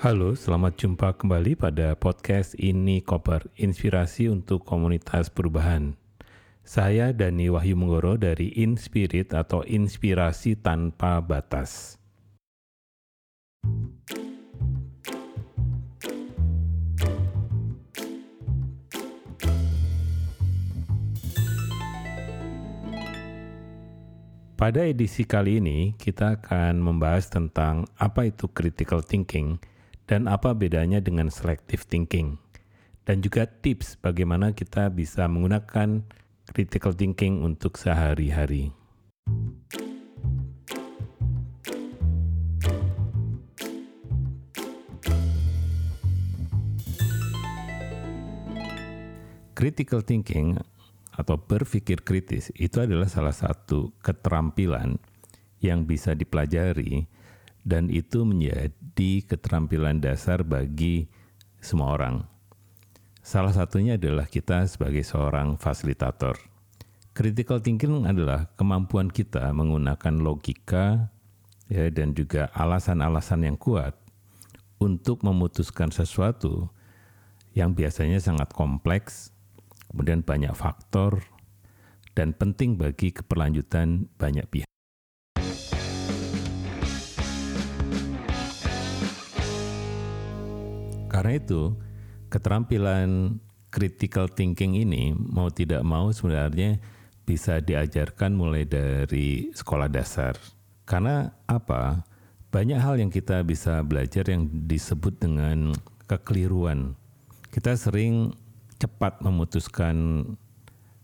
Halo, selamat jumpa kembali pada podcast ini Koper, inspirasi untuk komunitas perubahan. Saya Dani Wahyu Menggoro dari Inspirit atau Inspirasi Tanpa Batas. Pada edisi kali ini, kita akan membahas tentang apa itu critical thinking dan apa bedanya dengan selective thinking. Dan juga tips bagaimana kita bisa menggunakan critical thinking untuk sehari-hari. Critical thinking atau berpikir kritis itu adalah salah satu keterampilan yang bisa dipelajari dan itu menjadi keterampilan dasar bagi semua orang. Salah satunya adalah kita sebagai seorang fasilitator. Critical thinking adalah kemampuan kita menggunakan logika ya, dan juga alasan-alasan yang kuat untuk memutuskan sesuatu yang biasanya sangat kompleks kemudian banyak faktor, dan penting bagi keberlanjutan banyak pihak. Karena itu, keterampilan critical thinking ini mau tidak mau sebenarnya bisa diajarkan mulai dari sekolah dasar. Karena apa? Banyak hal yang kita bisa belajar yang disebut dengan kekeliruan. Kita sering cepat memutuskan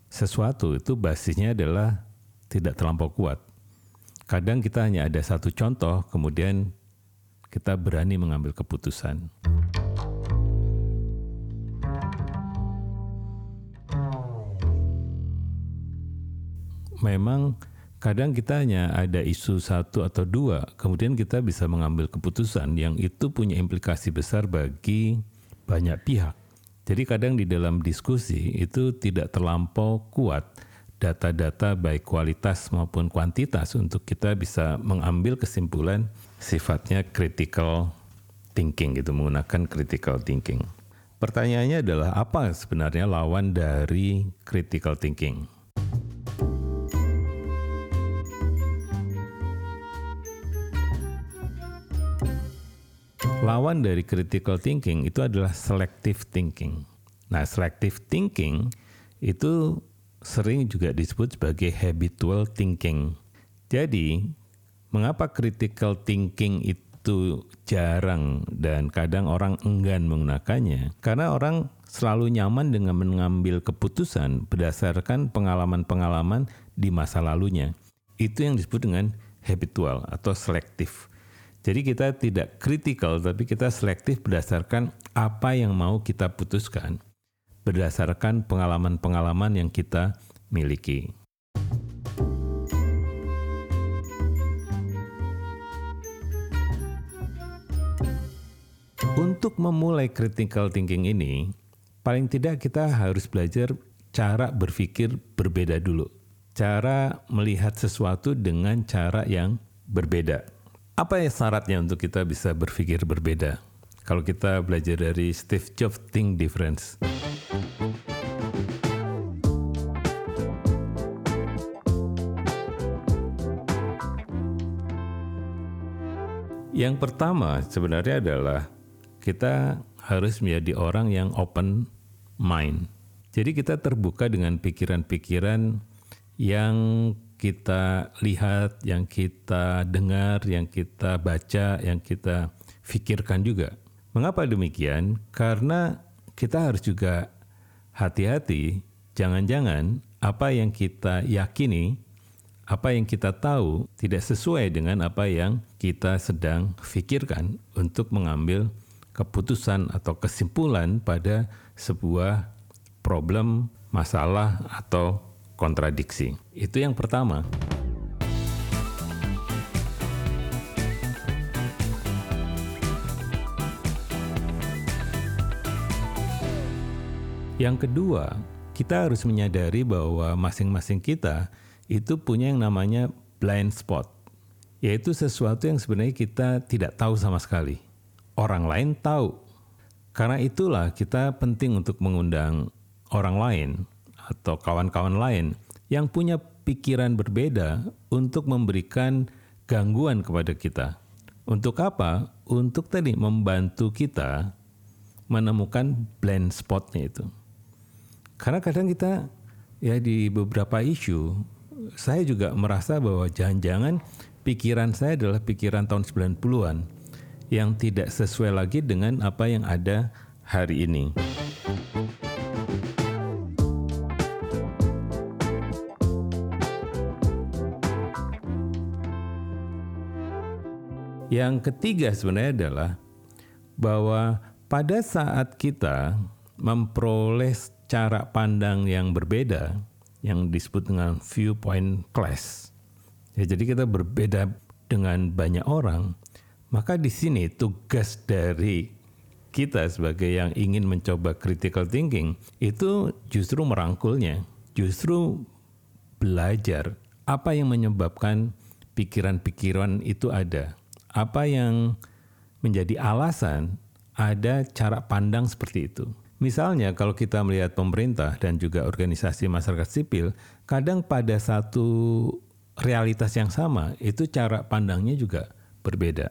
sesuatu itu basisnya adalah tidak terlampau kuat. Kadang kita hanya ada satu contoh, kemudian kita berani mengambil keputusan. Memang kadang kita hanya ada isu satu atau dua, kemudian kita bisa mengambil keputusan yang itu punya implikasi besar bagi banyak pihak. Jadi kadang di dalam diskusi itu tidak terlampau kuat data-data baik kualitas maupun kuantitas untuk kita bisa mengambil kesimpulan sifatnya critical thinking gitu menggunakan critical thinking. Pertanyaannya adalah apa sebenarnya lawan dari critical thinking? Lawan dari critical thinking itu adalah selective thinking. Nah, selective thinking itu sering juga disebut sebagai habitual thinking. Jadi, mengapa critical thinking itu jarang dan kadang orang enggan menggunakannya? Karena orang selalu nyaman dengan mengambil keputusan berdasarkan pengalaman-pengalaman di masa lalunya. Itu yang disebut dengan habitual atau selective. Jadi kita tidak kritikal, tapi kita selektif berdasarkan apa yang mau kita putuskan, berdasarkan pengalaman-pengalaman yang kita miliki. Untuk memulai critical thinking ini, paling tidak kita harus belajar cara berpikir berbeda dulu. Cara melihat sesuatu dengan cara yang berbeda. Apa ya syaratnya untuk kita bisa berpikir berbeda? Kalau kita belajar dari Steve Jobs Think Difference. Yang pertama sebenarnya adalah kita harus menjadi orang yang open mind. Jadi kita terbuka dengan pikiran-pikiran yang kita lihat, yang kita dengar, yang kita baca, yang kita pikirkan juga. Mengapa demikian? Karena kita harus juga hati-hati, jangan-jangan apa yang kita yakini, apa yang kita tahu tidak sesuai dengan apa yang kita sedang pikirkan untuk mengambil keputusan atau kesimpulan pada sebuah problem, masalah, atau kontradiksi. Itu yang pertama. Yang kedua, kita harus menyadari bahwa masing-masing kita itu punya yang namanya blind spot, yaitu sesuatu yang sebenarnya kita tidak tahu sama sekali. orang lain tahu. Karena itulah kita penting untuk mengundang orang lain atau kawan-kawan lain yang punya pikiran berbeda untuk memberikan gangguan kepada kita. Untuk apa? Untuk tadi membantu kita menemukan blind spotnya itu. Karena kadang kita ya di beberapa isu saya juga merasa bahwa jangan-jangan pikiran saya adalah pikiran tahun 90-an yang tidak sesuai lagi dengan apa yang ada hari ini. Yang ketiga sebenarnya adalah bahwa pada saat kita memperoleh cara pandang yang berbeda yang disebut dengan viewpoint class. Ya, jadi kita berbeda dengan banyak orang, maka di sini tugas dari kita sebagai yang ingin mencoba critical thinking itu justru merangkulnya, justru belajar apa yang menyebabkan pikiran-pikiran itu ada apa yang menjadi alasan ada cara pandang seperti itu. Misalnya kalau kita melihat pemerintah dan juga organisasi masyarakat sipil, kadang pada satu realitas yang sama itu cara pandangnya juga berbeda.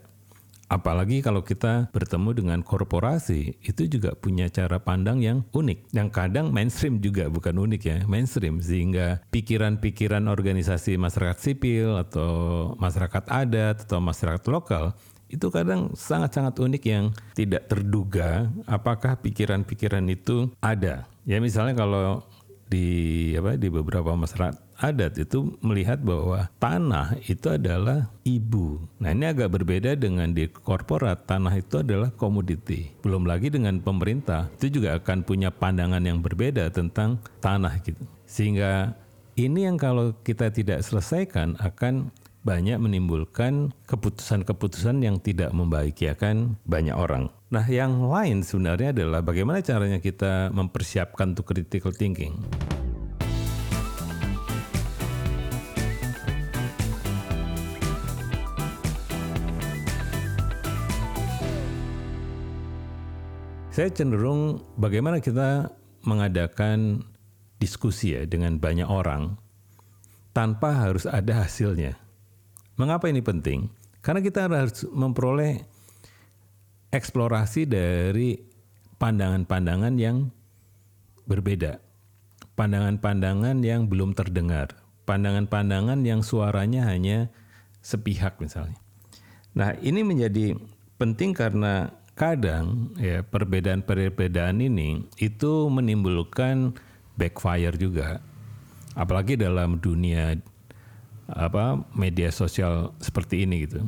Apalagi kalau kita bertemu dengan korporasi, itu juga punya cara pandang yang unik. Yang kadang mainstream juga, bukan unik ya, mainstream. Sehingga pikiran-pikiran organisasi masyarakat sipil atau masyarakat adat atau masyarakat lokal itu kadang sangat-sangat unik yang tidak terduga apakah pikiran-pikiran itu ada. Ya misalnya kalau di apa di beberapa masyarakat adat itu melihat bahwa tanah itu adalah ibu. Nah ini agak berbeda dengan di korporat, tanah itu adalah komoditi. Belum lagi dengan pemerintah, itu juga akan punya pandangan yang berbeda tentang tanah gitu. Sehingga ini yang kalau kita tidak selesaikan akan banyak menimbulkan keputusan-keputusan yang tidak membahagiakan banyak orang. Nah, yang lain sebenarnya adalah bagaimana caranya kita mempersiapkan untuk critical thinking. Saya cenderung bagaimana kita mengadakan diskusi ya dengan banyak orang tanpa harus ada hasilnya. Mengapa ini penting? Karena kita harus memperoleh eksplorasi dari pandangan-pandangan yang berbeda. Pandangan-pandangan yang belum terdengar. Pandangan-pandangan yang suaranya hanya sepihak misalnya. Nah, ini menjadi penting karena kadang ya perbedaan-perbedaan ini itu menimbulkan backfire juga. Apalagi dalam dunia apa media sosial seperti ini gitu.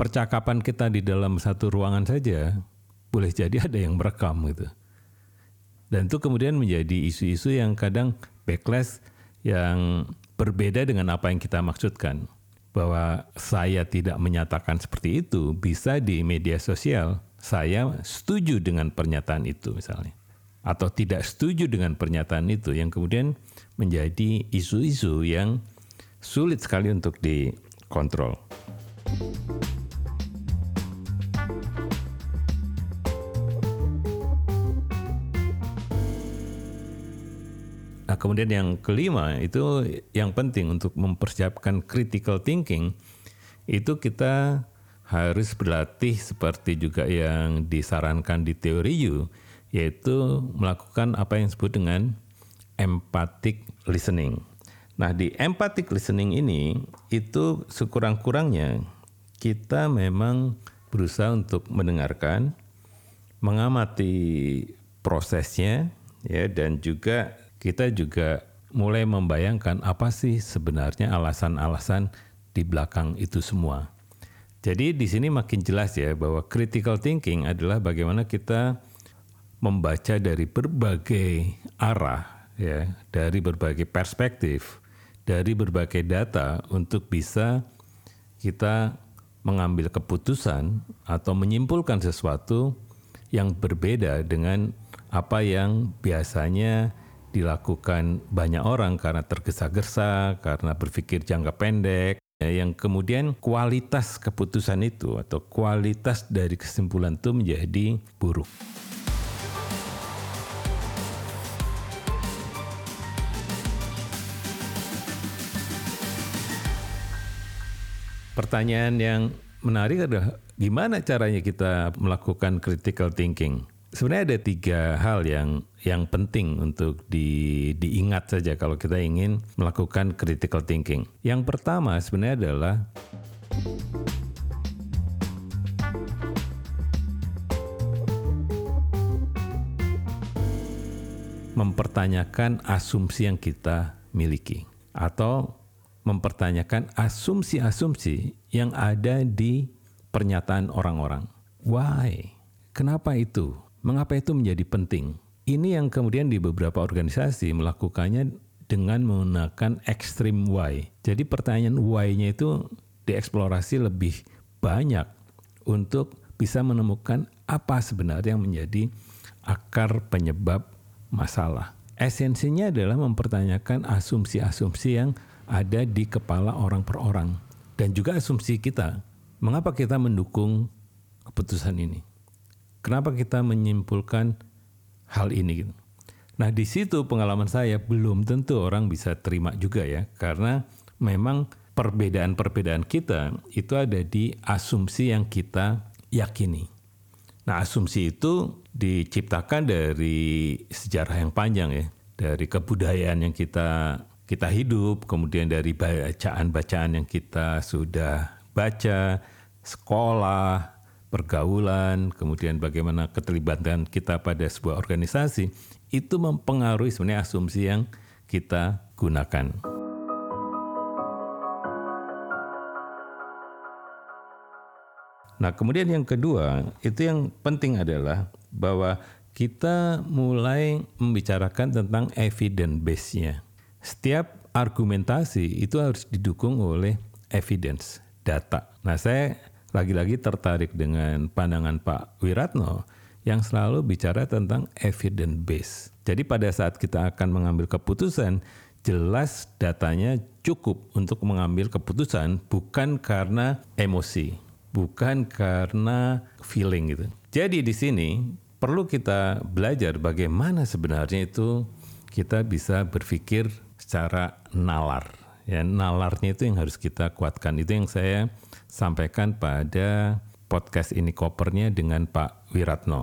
Percakapan kita di dalam satu ruangan saja boleh jadi ada yang merekam gitu. Dan itu kemudian menjadi isu-isu yang kadang backlash yang berbeda dengan apa yang kita maksudkan bahwa saya tidak menyatakan seperti itu bisa di media sosial saya setuju dengan pernyataan itu misalnya atau tidak setuju dengan pernyataan itu yang kemudian menjadi isu-isu yang sulit sekali untuk dikontrol. Kemudian yang kelima itu yang penting untuk mempersiapkan critical thinking itu kita harus berlatih seperti juga yang disarankan di teori U yaitu melakukan apa yang disebut dengan empathic listening. Nah, di empathic listening ini itu sekurang-kurangnya kita memang berusaha untuk mendengarkan, mengamati prosesnya ya dan juga kita juga mulai membayangkan apa sih sebenarnya alasan-alasan di belakang itu semua. Jadi di sini makin jelas ya bahwa critical thinking adalah bagaimana kita membaca dari berbagai arah ya, dari berbagai perspektif, dari berbagai data untuk bisa kita mengambil keputusan atau menyimpulkan sesuatu yang berbeda dengan apa yang biasanya dilakukan banyak orang karena tergesa-gesa, karena berpikir jangka pendek, Ya, yang kemudian kualitas keputusan itu atau kualitas dari kesimpulan itu menjadi buruk. Pertanyaan yang menarik adalah gimana caranya kita melakukan critical thinking? Sebenarnya ada tiga hal yang yang penting untuk di, diingat saja kalau kita ingin melakukan critical thinking. Yang pertama sebenarnya adalah mempertanyakan asumsi yang kita miliki atau mempertanyakan asumsi-asumsi yang ada di pernyataan orang-orang. Why? Kenapa itu? Mengapa itu menjadi penting? Ini yang kemudian di beberapa organisasi melakukannya dengan menggunakan extreme why. Jadi pertanyaan why-nya itu dieksplorasi lebih banyak untuk bisa menemukan apa sebenarnya yang menjadi akar penyebab masalah. Esensinya adalah mempertanyakan asumsi-asumsi yang ada di kepala orang per orang dan juga asumsi kita. Mengapa kita mendukung keputusan ini? Kenapa kita menyimpulkan hal ini gitu? Nah, di situ pengalaman saya belum tentu orang bisa terima juga ya, karena memang perbedaan-perbedaan kita itu ada di asumsi yang kita yakini. Nah, asumsi itu diciptakan dari sejarah yang panjang ya, dari kebudayaan yang kita kita hidup, kemudian dari bacaan-bacaan yang kita sudah baca, sekolah, pergaulan, kemudian bagaimana keterlibatan kita pada sebuah organisasi, itu mempengaruhi sebenarnya asumsi yang kita gunakan. Nah, kemudian yang kedua, itu yang penting adalah bahwa kita mulai membicarakan tentang evidence base-nya. Setiap argumentasi itu harus didukung oleh evidence, data. Nah, saya lagi-lagi tertarik dengan pandangan Pak Wiratno yang selalu bicara tentang evidence base. Jadi pada saat kita akan mengambil keputusan, jelas datanya cukup untuk mengambil keputusan bukan karena emosi, bukan karena feeling gitu. Jadi di sini perlu kita belajar bagaimana sebenarnya itu kita bisa berpikir secara nalar. Ya, nalarnya itu yang harus kita kuatkan. Itu yang saya sampaikan pada podcast ini kopernya dengan Pak Wiratno.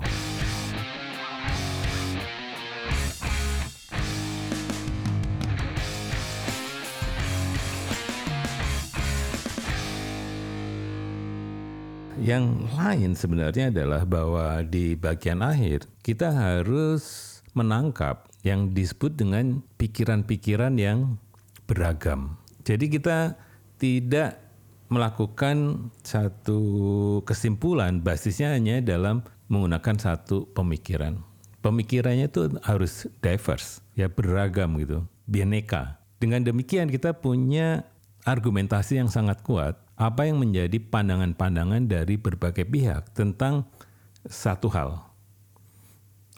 Yang lain sebenarnya adalah bahwa di bagian akhir kita harus menangkap yang disebut dengan pikiran-pikiran yang beragam. Jadi kita tidak melakukan satu kesimpulan basisnya hanya dalam menggunakan satu pemikiran. Pemikirannya itu harus diverse, ya beragam gitu, bineka. Dengan demikian kita punya argumentasi yang sangat kuat apa yang menjadi pandangan-pandangan dari berbagai pihak tentang satu hal.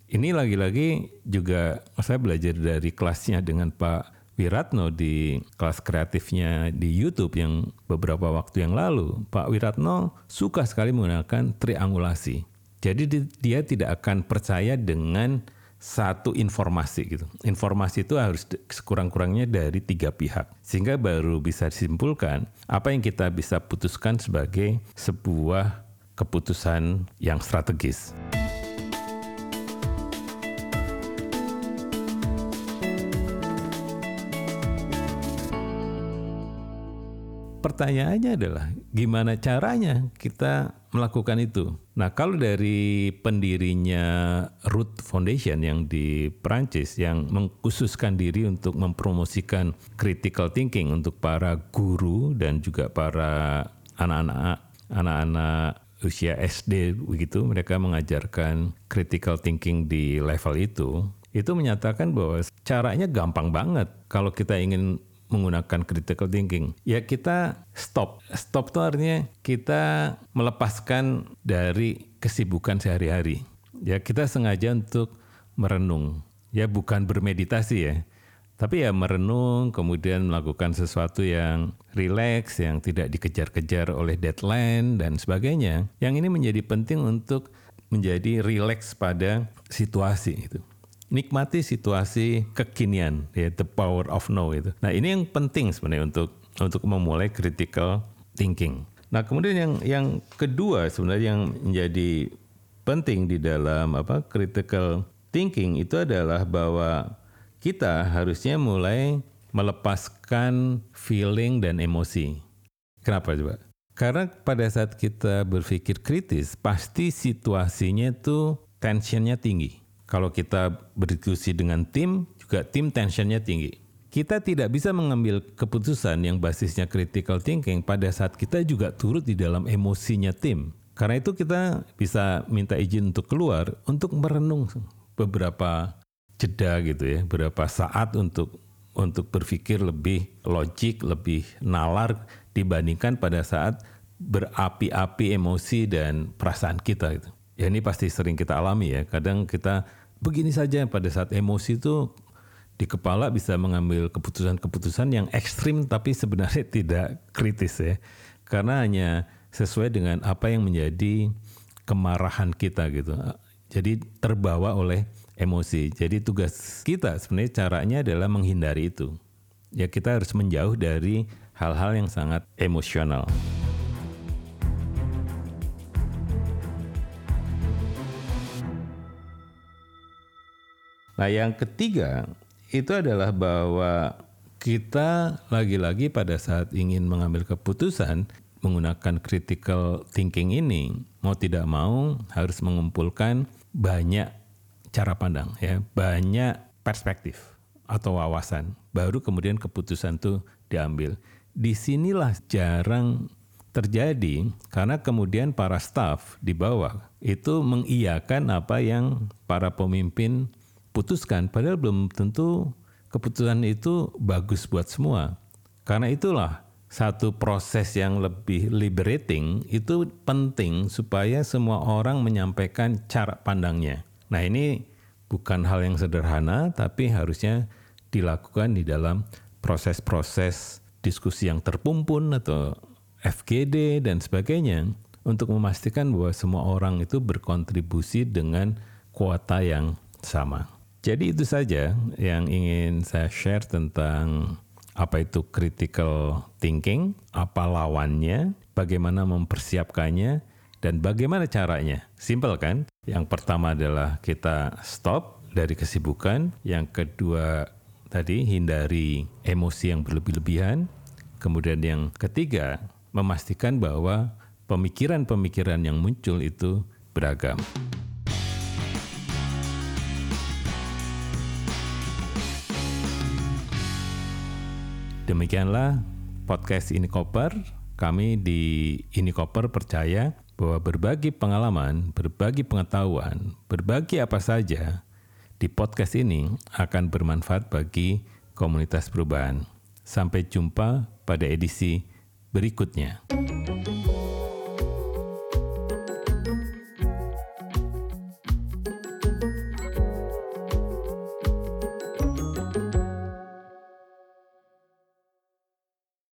Ini lagi-lagi juga saya belajar dari kelasnya dengan Pak Wiratno di kelas kreatifnya di YouTube yang beberapa waktu yang lalu, Pak Wiratno suka sekali menggunakan triangulasi. Jadi dia tidak akan percaya dengan satu informasi gitu. Informasi itu harus sekurang-kurangnya dari tiga pihak. Sehingga baru bisa disimpulkan apa yang kita bisa putuskan sebagai sebuah keputusan yang strategis. Pertanyaannya adalah gimana caranya kita melakukan itu. Nah, kalau dari pendirinya Root Foundation yang di Prancis yang mengkhususkan diri untuk mempromosikan critical thinking untuk para guru dan juga para anak-anak anak-anak usia SD begitu mereka mengajarkan critical thinking di level itu itu menyatakan bahwa caranya gampang banget kalau kita ingin menggunakan critical thinking. Ya kita stop. Stop itu artinya kita melepaskan dari kesibukan sehari-hari. Ya kita sengaja untuk merenung. Ya bukan bermeditasi ya. Tapi ya merenung, kemudian melakukan sesuatu yang rileks, yang tidak dikejar-kejar oleh deadline dan sebagainya. Yang ini menjadi penting untuk menjadi rileks pada situasi itu. Nikmati situasi kekinian, ya the power of now itu. Nah ini yang penting sebenarnya untuk untuk memulai critical thinking. Nah kemudian yang yang kedua sebenarnya yang menjadi penting di dalam apa critical thinking itu adalah bahwa kita harusnya mulai melepaskan feeling dan emosi. Kenapa coba? Karena pada saat kita berpikir kritis, pasti situasinya itu tensionnya tinggi. Kalau kita berdiskusi dengan tim, juga tim tensionnya tinggi. Kita tidak bisa mengambil keputusan yang basisnya critical thinking pada saat kita juga turut di dalam emosinya tim. Karena itu kita bisa minta izin untuk keluar untuk merenung beberapa jeda gitu ya, beberapa saat untuk untuk berpikir lebih logik, lebih nalar dibandingkan pada saat berapi-api emosi dan perasaan kita gitu. Ya ini pasti sering kita alami ya. Kadang kita begini saja pada saat emosi itu di kepala bisa mengambil keputusan-keputusan yang ekstrim tapi sebenarnya tidak kritis ya. Karena hanya sesuai dengan apa yang menjadi kemarahan kita gitu. Jadi terbawa oleh emosi. Jadi tugas kita sebenarnya caranya adalah menghindari itu. Ya kita harus menjauh dari hal-hal yang sangat emosional. Nah, yang ketiga itu adalah bahwa kita lagi-lagi pada saat ingin mengambil keputusan menggunakan critical thinking ini mau tidak mau harus mengumpulkan banyak cara pandang ya, banyak perspektif atau wawasan. Baru kemudian keputusan itu diambil. Di sinilah jarang terjadi karena kemudian para staf di bawah itu mengiyakan apa yang para pemimpin putuskan padahal belum tentu keputusan itu bagus buat semua. Karena itulah satu proses yang lebih liberating itu penting supaya semua orang menyampaikan cara pandangnya. Nah ini bukan hal yang sederhana, tapi harusnya dilakukan di dalam proses-proses diskusi yang terpumpun atau FGD dan sebagainya untuk memastikan bahwa semua orang itu berkontribusi dengan kuota yang sama. Jadi itu saja yang ingin saya share tentang apa itu critical thinking, apa lawannya, bagaimana mempersiapkannya, dan bagaimana caranya? Simpel kan? Yang pertama adalah kita stop dari kesibukan. Yang kedua tadi hindari emosi yang berlebih-lebihan. Kemudian yang ketiga memastikan bahwa pemikiran-pemikiran yang muncul itu beragam. Demikianlah podcast ini koper. Kami di ini koper percaya bahwa berbagi pengalaman, berbagi pengetahuan, berbagi apa saja di podcast ini akan bermanfaat bagi komunitas perubahan. Sampai jumpa pada edisi berikutnya.